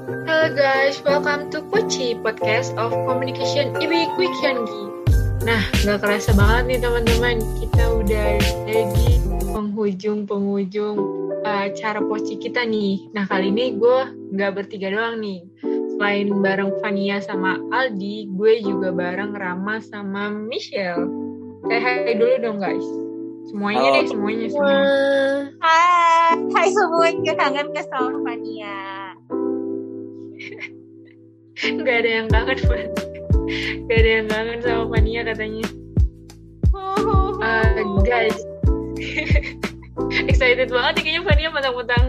Hello guys, welcome to Poci Podcast of Communication IB Quick Yanggi. Nah, nggak kerasa banget nih teman-teman, kita udah ada di penghujung-penghujung uh, acara Poci kita nih. Nah, kali ini gue nggak bertiga doang nih. Selain bareng Fania sama Aldi, gue juga bareng Rama sama Michelle. Kayak hai dulu dong guys. Semuanya Halo. deh, semuanya semua. Hai, hai semuanya kangen ke sama Fania. Gak ada yang kangen, Fan. Gak ada yang kangen sama Fania katanya. Uh, guys, excited banget nih kayaknya Fania mentang-mentang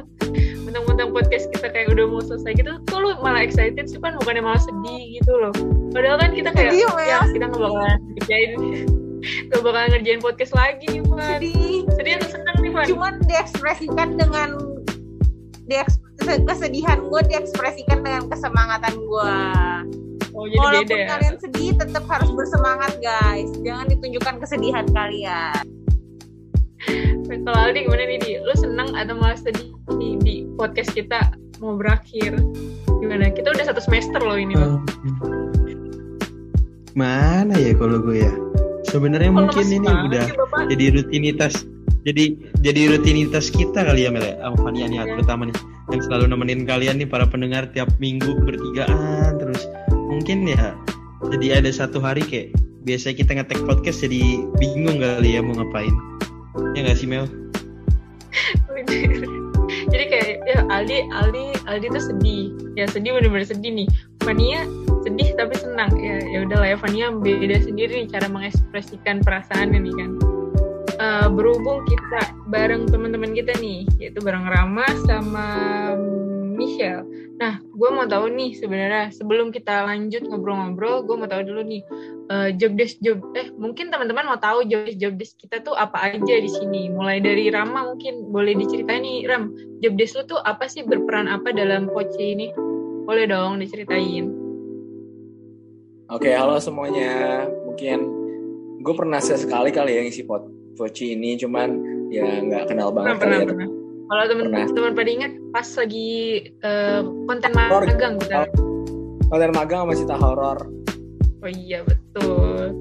mentang-mentang podcast kita kayak udah mau selesai gitu. Tuh lu malah excited sih kan bukannya malah sedih gitu loh. Padahal kan kita kayak Sedih, ya kita nggak bakalan ngerjain nggak bakalan ngerjain podcast lagi nih Sedih, sedih atau seneng nih Fan cuman diekspresikan dengan dieks- kesedihan gue diekspresikan dengan kesemangatan gue. oh jadi Walaupun beda ya kalian sedih, tetap harus bersemangat guys. Jangan ditunjukkan kesedihan kalian. kalau Aldi gimana nih di lu seneng atau malah sedih nih di podcast kita mau berakhir gimana kita udah satu semester loh ini loh Mana ya kalau gue ya? Sebenarnya mungkin ini banget udah sih, Bapak. jadi rutinitas. Jadi jadi rutinitas kita kali ya Mel ya, sama Fania nih Iya. terutama nih yang selalu nemenin kalian nih para pendengar tiap minggu bertigaan terus. Mungkin ya jadi ada satu hari kayak biasa kita ngetek podcast jadi bingung kali ya mau ngapain. Ya nggak sih Mel? jadi kayak ya Aldi Aldi Aldi tuh sedih ya sedih bener-bener sedih nih Fania sedih tapi senang ya ya udahlah ya Fania beda sendiri cara mengekspresikan perasaannya nih kan Eh, berhubung kita bareng teman-teman kita nih yaitu bareng Rama sama Michelle. Nah gue mau tahu nih sebenarnya sebelum kita lanjut ngobrol-ngobrol gue mau tahu dulu nih eh, job desk job eh mungkin teman-teman mau tahu job desk job desk kita tuh apa aja di sini? Mulai dari Rama mungkin boleh diceritain nih Ram job desk lu tuh apa sih? Berperan apa dalam Poci ini? Boleh dong diceritain. Oke, halo semuanya. Mungkin gue pernah sesekali kali ya ngisi pot Voci ini, cuman ya nggak kenal pernah banget pernah kali ya. pernah kalau Pernah. teman-teman pada ingat pas lagi eh, konten Horor. magang kita Konten magang sama cerita horor. oh iya betul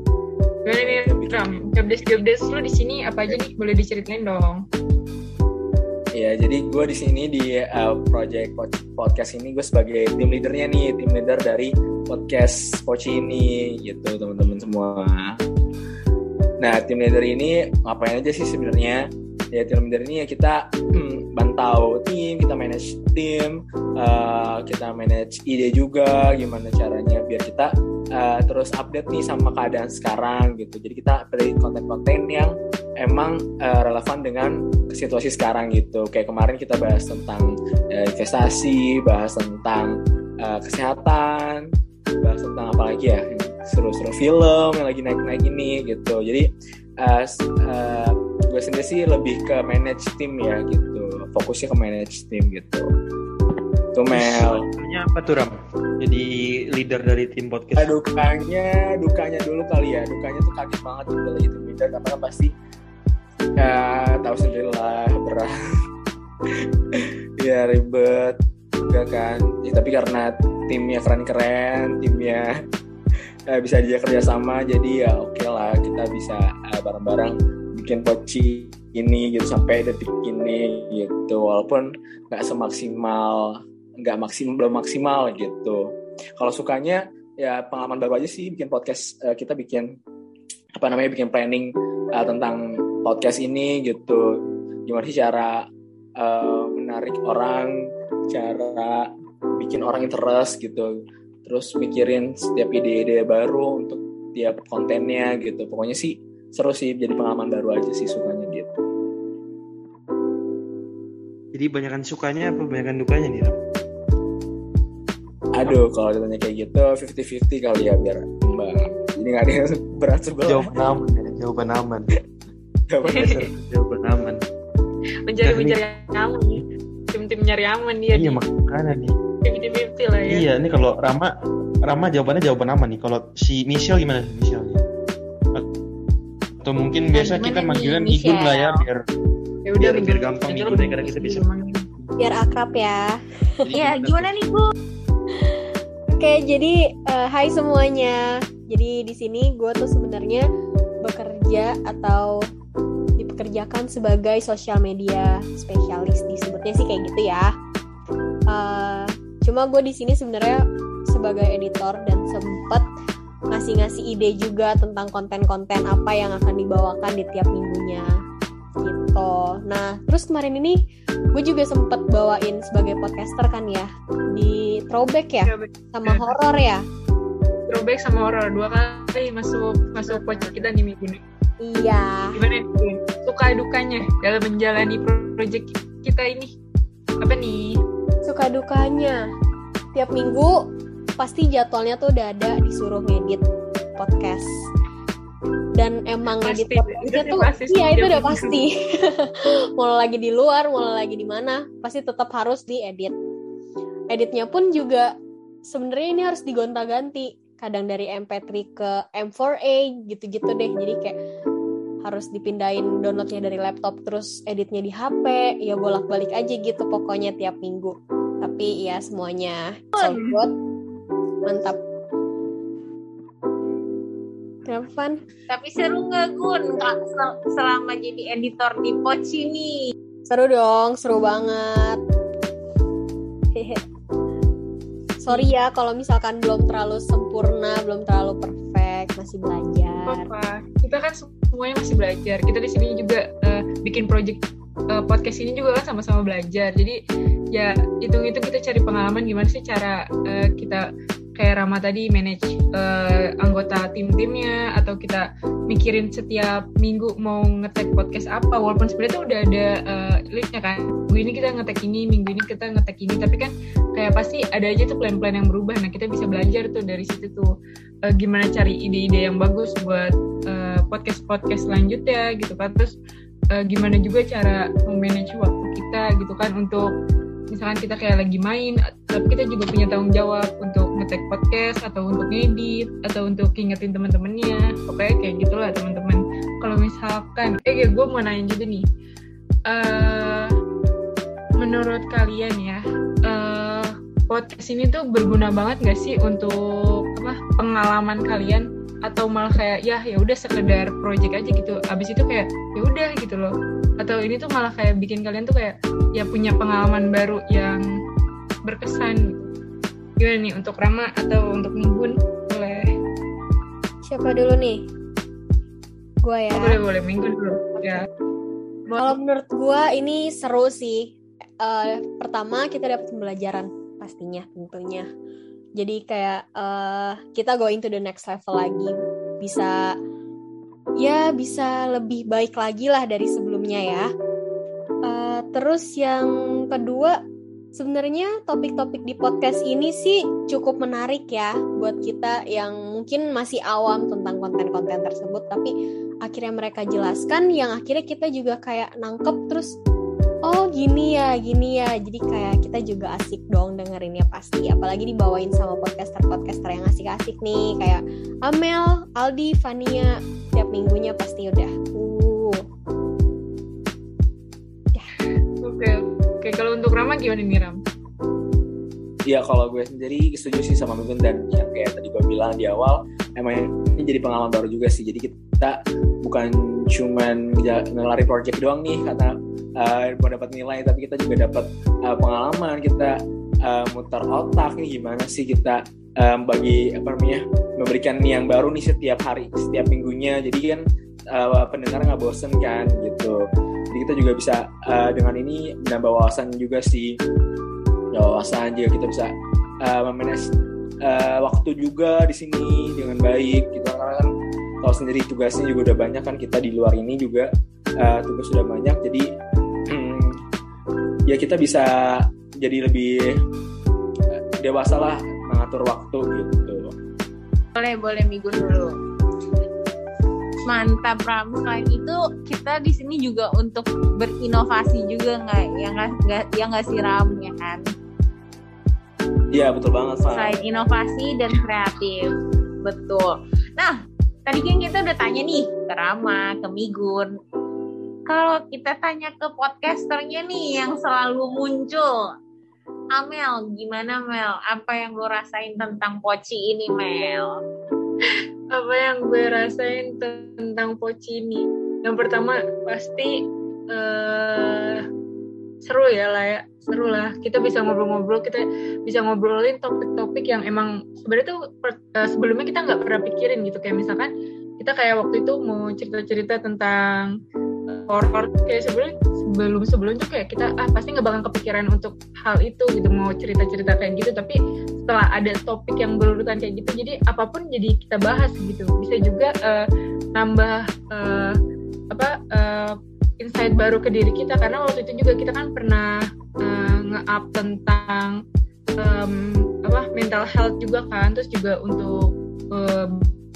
gimana nih Ram job desk job desk lu di sini apa aja nih boleh diceritain dong Ya, jadi gue di sini di uh, project pod- podcast ini gue sebagai tim leadernya nih, tim leader dari podcast Poci ini, gitu teman-teman semua. Nah, tim leader ini ngapain aja sih sebenarnya? Ya, tim leader ini ya kita hmm, bantau tim, kita manage tim, uh, kita manage ide juga, gimana caranya biar kita uh, terus update nih sama keadaan sekarang gitu. Jadi kita pilih konten-konten yang emang uh, relevan dengan situasi sekarang gitu. Kayak kemarin kita bahas tentang uh, investasi, bahas tentang uh, kesehatan, bahas tentang apa lagi ya? Seru-seru film yang lagi naik-naik ini gitu. Jadi uh, uh, gue sendiri sih lebih ke manage tim ya gitu. Fokusnya ke manage tim gitu. Tuh Mel. Dukanya apa tuh Ram? Jadi leader dari tim podcast. dukanya, dukanya dulu kali ya. Dukanya tuh kaget banget gitu lagi tim leader karena kan pasti ya tahu sendiri lah berat. ya ribet juga kan. Ya, tapi karena timnya keren-keren, timnya eh, bisa dia kerjasama, jadi ya oke lah kita bisa eh, bareng-bareng bikin poci ini gitu sampai detik ini gitu. Walaupun nggak semaksimal, nggak maksimal belum maksimal gitu. Kalau sukanya ya pengalaman baru aja sih bikin podcast eh, kita bikin apa namanya bikin planning eh, tentang podcast ini gitu gimana sih cara eh, menarik orang cara bikin orang interest gitu terus mikirin setiap ide-ide baru untuk tiap kontennya gitu pokoknya sih seru sih jadi pengalaman baru aja sih sukanya gitu Jadi banyakan sukanya apa banyakan dukanya nih Ram? aduh kalau ditanya kayak gitu 50-50 kali ya biar imbang jadi nggak ada yang berat sebelah Jawaban aman ya, jawaban aman. Jawaban jawaban aman. mencari ini- mencari aman nih tim-tim nyari aman dia Iya nih makanya nih. fifty lah ya Iya, ini kalau Rama Rama jawabannya jawaban aman nih. Kalau si Michelle gimana sih Michelle? Atau mungkin Nah, biasa kita manggilan Michelle? Igun lah ya biar ya udah biar- biar gampang nih, lu karena kita bisa-. Biar akrab ya. Ya gimana nih Bu? Oke, jadi uh, hai semuanya. Jadi di sini gue tuh sebenarnya bekerja atau dipekerjakan sebagai sosial media spesialis disebutnya sih kayak gitu ya. Uh, cuma gue di sini sebenarnya sebagai editor dan sempet ngasih-ngasih ide juga tentang konten-konten apa yang akan dibawakan di tiap minggunya gitu. Nah, terus kemarin ini gue juga sempet bawain sebagai podcaster kan ya di throwback ya sama horor ya. Throwback sama horor dua kali masuk masuk podcast kita di minggu ini. Iya. Gimana? Suka dukanya dalam menjalani project kita ini apa nih? Suka dukanya tiap minggu pasti jadwalnya tuh udah ada disuruh ngedit podcast. Dan emang pasti, ngedit podcastnya tuh pasti, iya itu udah pasti. Mau lagi di luar mau lagi di mana pasti tetap harus diedit. Editnya pun juga sebenarnya ini harus digonta-ganti. Kadang dari MP3 ke M4A gitu-gitu deh. Jadi kayak harus dipindahin downloadnya dari laptop terus editnya di HP ya bolak-balik aja gitu pokoknya tiap minggu tapi ya semuanya so good mantap Kenapa Van? Tapi seru nggak Gun selama jadi editor di Poci nih? Seru dong, seru banget. Sorry ya kalau misalkan belum terlalu sempurna, belum terlalu perfect, masih belajar. Apa? Kita kan semuanya masih belajar. Kita di sini juga uh, bikin project uh, podcast ini juga kan sama-sama belajar. Jadi ya hitung-hitung kita cari pengalaman gimana sih cara uh, kita kayak Rama tadi manage uh, anggota tim-timnya atau kita mikirin setiap minggu mau ngetek podcast apa. Walaupun sebenarnya tuh udah ada uh, listnya kan. Minggu ini kita ngetek ini minggu ini kita ngetek ini. Tapi kan kayak pasti ada aja tuh plan-plan yang berubah. Nah kita bisa belajar tuh dari situ tuh uh, gimana cari ide-ide yang bagus buat uh, podcast-podcast selanjutnya gitu kan. Terus uh, gimana juga cara memanage waktu kita gitu kan untuk misalkan kita kayak lagi main tapi kita juga punya tanggung jawab untuk ngetek podcast atau untuk ngedit atau untuk ingetin teman-temannya. Pokoknya kayak gitulah teman-teman. Kalau misalkan eh gue mau nanya juga nih. Uh, menurut kalian ya uh, podcast ini tuh berguna banget gak sih untuk apa pengalaman kalian atau malah kayak ya ya udah sekedar project aja gitu. Abis itu kayak ya udah gitu loh. Atau ini tuh malah kayak bikin kalian tuh kayak ya punya pengalaman baru yang berkesan. Gimana nih untuk Rama atau untuk Minggun boleh. Siapa dulu nih? Gue ya. Boleh boleh. Minggun dulu. Ya. Kalau menurut gue ini seru sih. Uh, pertama kita dapat pembelajaran pastinya tentunya jadi kayak uh, kita going to the next level lagi. Bisa ya bisa lebih baik lagi lah dari sebelumnya ya. Uh, terus yang kedua sebenarnya topik-topik di podcast ini sih cukup menarik ya buat kita yang mungkin masih awam tentang konten-konten tersebut. Tapi akhirnya mereka jelaskan yang akhirnya kita juga kayak nangkep terus oh gini ya gini ya. Jadi kayak kita juga asik dong dengerinnya pasti. Apalagi dibawain sama podcaster-podcaster yang asik-asik nih. Kayak Amel, Aldi, Fania tiap minggunya pasti udah. Uh. Ya. oke oke. Kalau untuk Rama gimana nih Ram? Iya kalau gue sendiri setuju sih sama Mimin dan yang kayak tadi gue bilang di awal emang ini jadi pengalaman baru juga sih. Jadi kita bukan cuman ngelari project doang nih karena uh, dapat nilai tapi kita juga dapat uh, pengalaman kita uh, muter otak nih gimana sih kita um, bagi apa namanya memberikan yang baru nih setiap hari setiap minggunya. Jadi kan uh, pendengar nggak bosen kan gitu. Jadi kita juga bisa uh, dengan ini menambah wawasan juga sih. Ya, wawasan juga kita bisa uh, memanage uh, waktu juga di sini dengan baik. Gitu karena kan tahu sendiri tugasnya juga udah banyak kan kita di luar ini juga uh, tugas sudah banyak. Jadi ya kita bisa jadi lebih dewasa lah mengatur waktu gitu boleh boleh minggu dulu mantap Ram selain itu kita di sini juga untuk berinovasi juga nggak ya nggak ya nggak sih Ram ya kan Iya betul banget Pak. Selain inovasi dan kreatif, betul. Nah tadi kan kita udah tanya nih ke Rama, ke Migun. Kalau kita tanya ke podcasternya nih yang selalu muncul, Amel, gimana Mel? Apa yang lo rasain tentang Poci ini Mel? apa yang gue rasain tentang Poci ini yang pertama pasti eh seru ya lah ya seru lah kita bisa ngobrol-ngobrol kita bisa ngobrolin topik-topik yang emang sebenarnya tuh per- eh, sebelumnya kita nggak pernah pikirin gitu kayak misalkan kita kayak waktu itu mau cerita-cerita tentang horor kayak sebelum sebelum sebelum tuh kayak kita ah pasti nggak bakal kepikiran untuk hal itu gitu mau cerita-cerita kayak gitu. Tapi setelah ada topik yang berurutan kayak gitu jadi apa pun jadi kita bahas gitu. Bisa juga eh, nambah eh, apa eh, insight baru ke diri kita. Karena waktu itu juga kita kan pernah eh, nge-up tentang em, apa mental health juga kan. Terus juga untuk eh,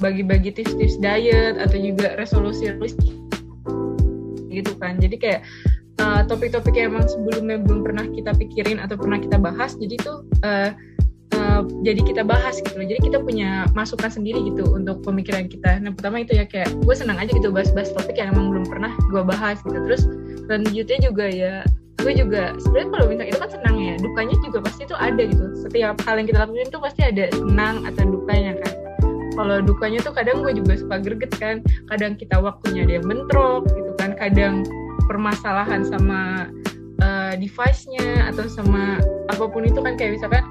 bagi-bagi tips-tips diet atau juga resolusi gitu kan. Jadi kayak eh, topik-topik yang emang sebelumnya belum pernah kita pikirin atau pernah kita bahas jadi tuh eh, eh, jadi kita bahas gitu. Loh jadi kita punya masukan sendiri gitu untuk pemikiran kita. Nah pertama itu ya kayak gue senang aja gitu bahas-bahas topik yang emang belum pernah gue bahas gitu. Terus selanjutnya juga ya gue juga sebenarnya kalau misalnya itu kan senang ya dukanya juga pasti itu ada gitu. Setiap hal yang kita lakuin tuh pasti ada senang atau dukanya kan. Kalau dukanya tuh kadang gue juga suka greget kan. Kadang kita waktunya yang bentrok gitu kadang permasalahan sama eh, device-nya atau sama apa pun itu kan kayak misalkan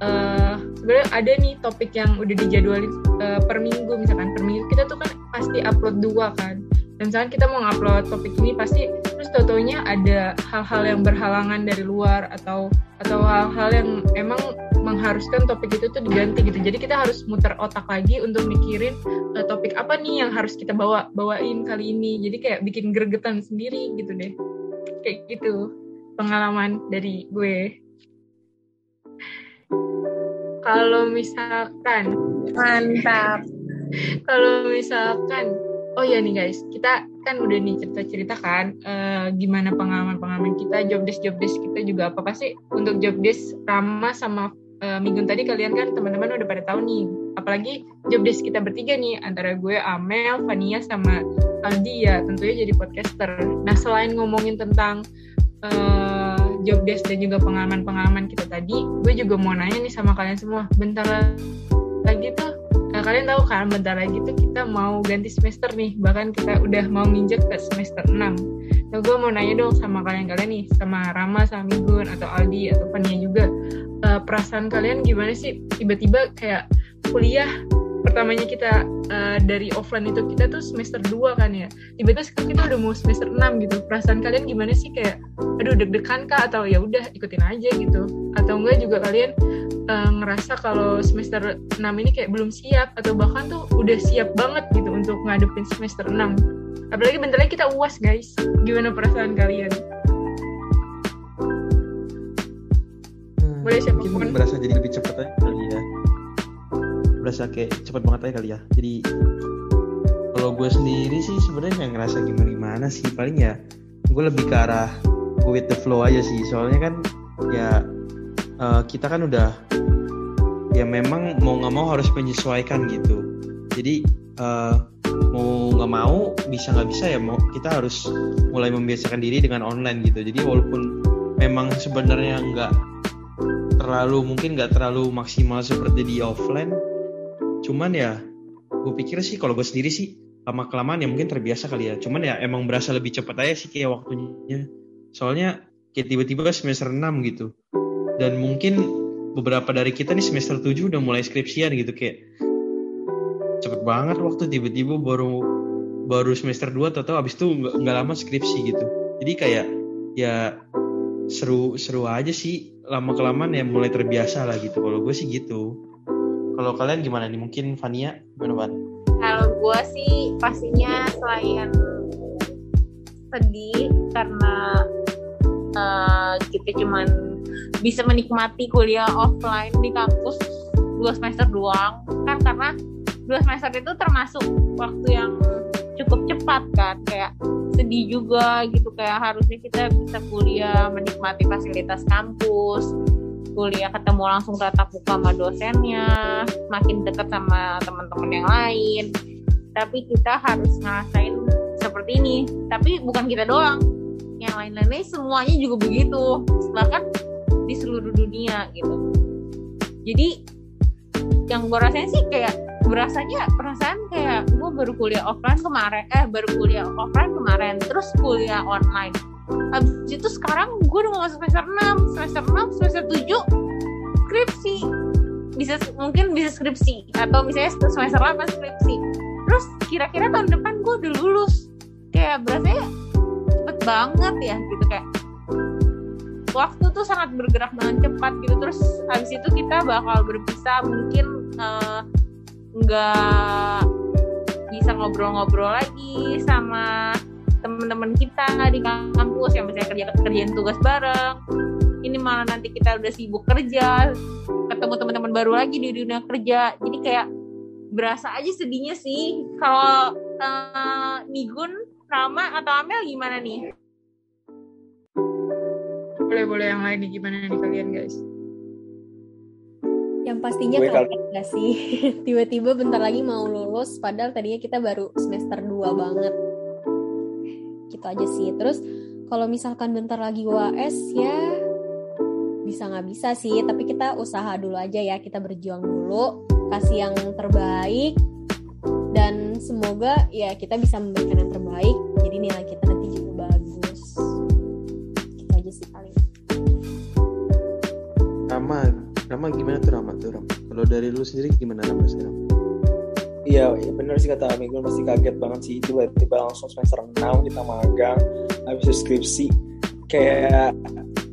eh sebenarnya ada nih topik yang udah dijadwalin eh, per minggu misalkan. Per minggu kita tuh kan pasti upload dua kan. Dan misalkan kita mau ngupload topik ini pasti terus totonya ada hal-hal yang berhalangan dari luar atau atau hal-hal yang emang mengharuskan topik itu tuh diganti gitu. Jadi kita harus muter otak lagi untuk mikirin eh, topik apa nih yang harus kita bawa bawain kali ini. Jadi kayak bikin gregetan sendiri gitu deh. Kayak gitu pengalaman dari gue. Kalau misalkan Mantap. kalau misalkan oh ya nih guys kita kan udah nih cerita-cerita kan eh, gimana pengalaman-pengalaman kita job desk job desk kita juga apa pasti untuk job desk Rama sama eh, Migun tadi kalian kan teman-teman udah pada tahu nih apalagi job desk kita bertiga nih antara gue Amel, Vania sama Aldi ya tentunya jadi podcaster. Nah selain ngomongin tentang eh, job desk dan juga pengalaman-pengalaman kita tadi, gue juga mau nanya nih sama kalian semua. Bentar lagi tuh Nah, kalian tahu kan bentar lagi tuh kita mau ganti semester nih, bahkan kita udah mau nginjek ke semester 6. Nah, gue mau nanya dong sama kalian-kalian nih, sama Rama, sama Migun, atau Aldi, atau Fania juga. Eh, perasaan kalian gimana sih tiba-tiba kayak kuliah pertamanya kita eh, dari offline itu kita tuh semester 2 kan ya. Tiba-tiba sekarang kita udah mau semester 6 gitu. Perasaan kalian gimana sih kayak aduh deg-degan kah atau ya udah ikutin aja gitu. Atau enggak juga kalian eh, ngerasa kalau semester 6 ini kayak belum siap atau bahkan tuh udah siap banget gitu untuk ngadepin semester 6 apalagi bentar lagi kita uas guys gimana perasaan kalian Hmm, Boleh siapa mungkin pun. berasa jadi lebih cepat aja kali ya berasa kayak cepat banget aja kali ya. Jadi kalau gue sendiri sih sebenarnya nggak ngerasa gimana gimana sih. Paling ya gue lebih ke arah go with the flow aja sih. Soalnya kan ya eh, kita kan udah ya memang mau nggak mau harus menyesuaikan gitu. Jadi eh, mau nggak mau bisa nggak bisa ya mau kita harus mulai membiasakan diri dengan online gitu. Jadi walaupun memang sebenarnya nggak terlalu mungkin nggak terlalu maksimal seperti di offline cuman ya gue pikir sih kalau gue sendiri sih lama kelamaan ya mungkin terbiasa kali ya. Cuman ya emang berasa lebih cepat aja sih kayak waktunya. Soalnya kayak tiba-tiba semester 6 gitu. Dan mungkin beberapa dari kita nih semester 7 udah mulai skripsian gitu kayak cepet banget waktu tiba-tiba baru baru semester 2 atau abis itu nggak lama skripsi gitu. Jadi kayak ya seru seru aja sih. Lama kelamaan ya mulai terbiasa lah gitu. Kalau gue sih gitu kalau kalian gimana nih? Mungkin Vania gimana Van? Kalau gue sih pastinya selain sedih karena eh, kita cuman bisa menikmati kuliah offline di kampus dua semester doang kan? Karena dua semester itu termasuk waktu yang cukup cepat kan? Kayak sedih juga gitu kayak harusnya kita bisa kuliah menikmati fasilitas kampus kuliah ketemu langsung tatap muka sama dosennya makin dekat sama teman-teman yang lain. Tapi kita harus ngerasain seperti ini. Tapi bukan kita doang. Yang lain-lainnya semuanya juga begitu. Bahkan di seluruh dunia gitu. Jadi yang gue rasain sih kayak berasanya perasaan kayak gue baru kuliah offline kemarin eh baru kuliah offline kemarin terus kuliah online habis itu sekarang gue udah mau masuk semester 6 semester 6 semester 7 skripsi. Bisa mungkin bisa skripsi. Atau misalnya semester 8 skripsi. Terus kira-kira tahun depan gue udah lulus. Kayak berasanya cepet banget ya gitu. Kayak waktu tuh sangat bergerak dengan cepat gitu. Terus habis itu kita bakal berpisah. Mungkin eh, nggak bisa ngobrol-ngobrol lagi sama teman-teman kita di kampus yang misalnya kerja kerjaan tugas bareng. Ini malah nanti kita udah sibuk kerja ketemu teman-teman baru lagi di dunia kerja. Jadi kayak berasa aja sedihnya sih. Kalau eh, Nigun Rama atau Amel gimana nih? Boleh boleh yang lain nih gimana nih kalian guys? Yang pastinya kaget gak sih? Tiba-tiba bentar lagi mau lulus, padahal tadinya kita baru semester 2 banget. Gitu aja sih. Terus kalau misalkan bentar lagi UAS ya bisa nggak bisa sih, tapi kita usaha dulu aja ya, kita berjuang dulu, kasih yang terbaik dan semoga ya kita bisa memberikan yang terbaik. Jadi nilai kita nanti juga bagus. Gitu aja sih paling. Rama, Rama gimana tuh Rama tuh Rama? Kalau dari lu sendiri gimana Rama sekarang? Iya, iya bener sih kata gue masih kaget banget sih tiba-tiba langsung semester 6 kita magang, habis itu skripsi, kayak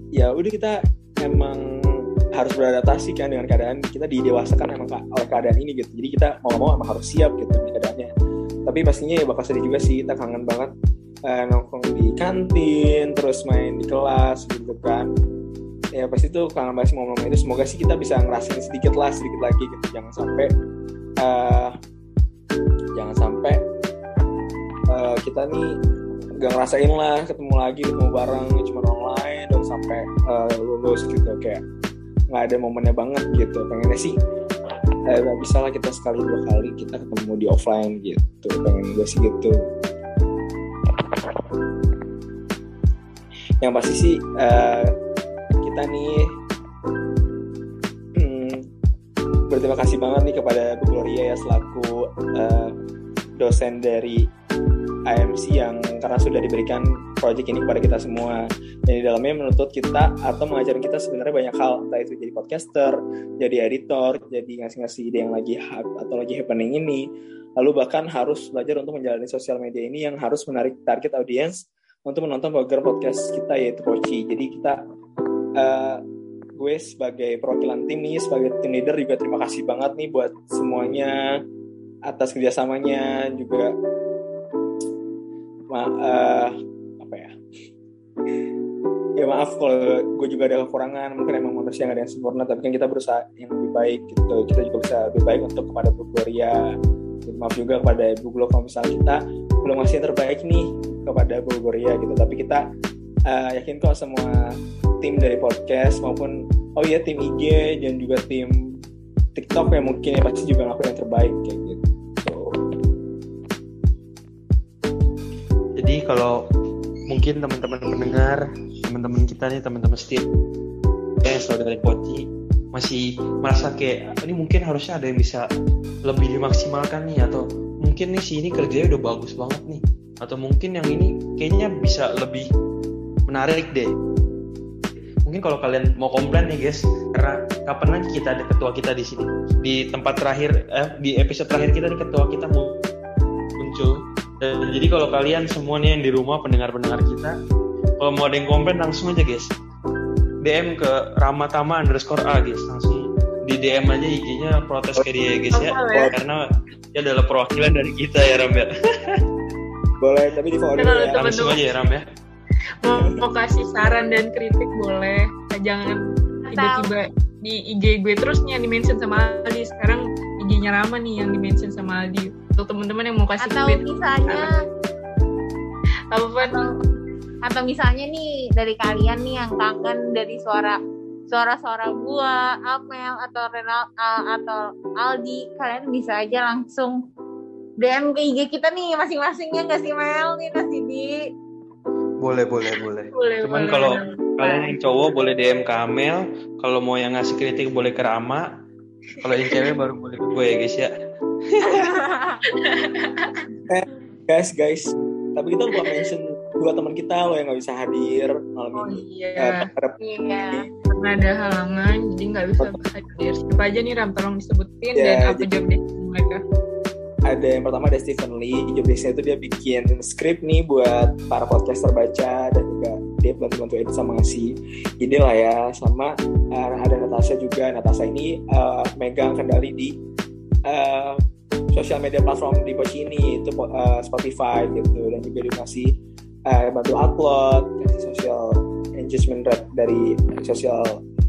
ya udah kita emang harus beradaptasi kan dengan keadaan kita didewasakan emang oleh keadaan ini gitu, jadi kita mau mau emang harus siap gitu keadaannya. Tapi pastinya ya bakal sedih juga sih, kita kangen banget eh, nongkrong di kantin, terus main di kelas gitu kan. Ya pasti tuh kangen banget sih momen-momen itu. Semoga sih kita bisa ngerasain sedikit lah, sedikit lagi gitu, jangan sampai eh, jangan sampai eh, kita nih gak ngerasain lah ketemu lagi ketemu bareng cuma online dan sampai eh, lulus gitu. Kayak nggak ada momennya banget gitu. Pengennya sih eh, nggak bisa lah kita sekali dua kali kita ketemu di offline gitu. Pengen gue sih gitu. Yang pasti sih eh, kita nih hmm, berterima kasih banget nih kepada Bu Gloria ya selaku eh, dosen dari IMC yang karena sudah diberikan proyek ini kepada kita semua. Dan di dalamnya menuntut kita atau mengajarin kita sebenarnya banyak hal. Entah itu jadi podcaster, jadi editor, jadi ngasih-ngasih ide yang lagi hype atau lagi happening ini. Lalu bahkan harus belajar untuk menjalani sosial media ini yang harus menarik target audiens untuk menonton program podcast kita yaitu Koci jadi kita eh, gue sebagai perwakilan tim nih sebagai tim leader juga terima kasih banget nih buat semuanya atas kerjasamanya juga. Ma eh, apa ya? Ya maaf kalau gue juga ada kekurangan mungkin emang manusia nggak ada yang sempurna tapi kan kita berusaha yang lebih baik gitu. Kita juga bisa lebih baik untuk kepada Bu Gloria. Dan maaf juga kepada Ibu Glo kalau misalnya kita belum ngasih yang terbaik nih kepada Bu Gloria gitu. Tapi kita eh, yakin kok semua tim dari podcast maupun oh iya tim IG dan juga tim TikTok yang mungkin ya pasti juga ngelakuin yang terbaik kayak Jadi kalau mungkin teman-teman pendengar, teman-teman kita nih, teman-teman setia, eh saudara Koci masih merasa kayak "Ah, ini mungkin harusnya ada yang bisa lebih dimaksimalkan nih atau mungkin nih si ini kerjanya udah bagus banget nih atau mungkin yang ini kayaknya bisa lebih menarik deh. Mungkin kalau kalian mau komplain nih guys, karena kapan lagi kita ada ketua kita di sini di tempat terakhir eh, di episode terakhir kita nih ketua kita mu- muncul dan jadi kalau kalian semuanya yang di rumah pendengar-pendengar kita, kalau mau ada yang komplain langsung aja guys. DM ke Ramatama underscore A guys, langsung di DM aja IG-nya protes ke dia ya guys ya. Boleh. Karena dia adalah perwakilan dari kita ya Ram ya. boleh tapi di follow ya Langsung aja ya Ram ya. mau, mau kasih saran dan kritik boleh jangan tiba-tiba di IG gue terus nih yang di mention sama Aldi sekarang IG-nya Rama nih yang di mention sama Aldi untuk teman-teman yang mau kasih atau tweet misalnya apa atau atau misalnya nih dari kalian nih yang kangen dari suara suara-suara gua, Amel atau Renal uh, atau Aldi, kalian bisa aja langsung DM ke IG kita nih masing-masingnya nggak sih Mel nih nasi di Boleh boleh boleh. boleh Cuman kalau Kalian yang cowok boleh DM ke Amel. Kalau mau yang ngasih kritik boleh ke Rama. Kalau yang cewek baru boleh ke gue ya guys ya. Guys guys tapi kita lupa mention dua teman kita loh yang nggak bisa hadir malam Oh ini iya. Eh, pada Iya. Karena ada halangan, jadi nggak bisa hadir. Siapa aja nih Ram, tolong disebutin Ya, dan apa jadi- job mereka. ada yang pertama ada Stephen Lee jobdesknya itu dia bikin skrip nih buat para podcaster baca dan juga dia bantu-bantu edit sama ngasih ide lah ya sama uh, ada Natasha juga Natasha ini uh, megang kendali di uh, sosial media platform di Poci ini itu uh, Spotify gitu dan juga dia ngasih uh, bantu upload kasih social engagement rate dari sosial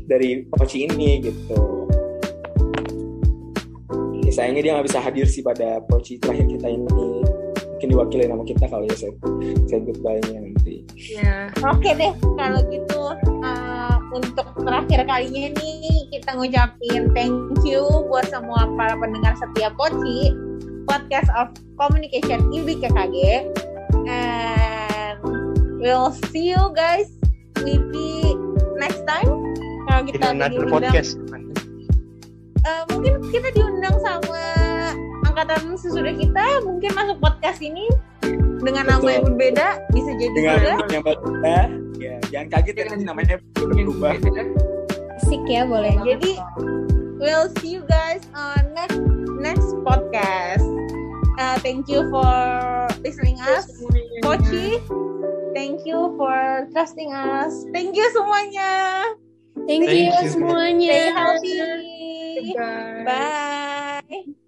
dari Poci ini gitu. Ya, sayangnya dia nggak bisa hadir sih pada proci terakhir kita ini. Mungkin diwakili nama kita kali ya saya saya goodbye-nya nanti. Ya, Oke deh, kalau gitu untuk terakhir kalinya nih kita ngucapin thank you buat semua para pendengar setia Poci podcast of communication IBKKG and we'll see you guys maybe next time kalau In kita another diundang podcast. Eh, mungkin kita diundang sama angkatan sesudah kita mungkin masuk podcast ini dengan nama Betul. yang berbeda bisa jadi dengan juga yang berbeda ya jangan kaget ya nanti namanya berubah Asik ya boleh. jadi we'll see you guys on next next podcast Uh, thank you for listening us Pochi thank you for trusting us thank you semuanya Thank, Thank you you. semuanya. stay healthy Bye. bye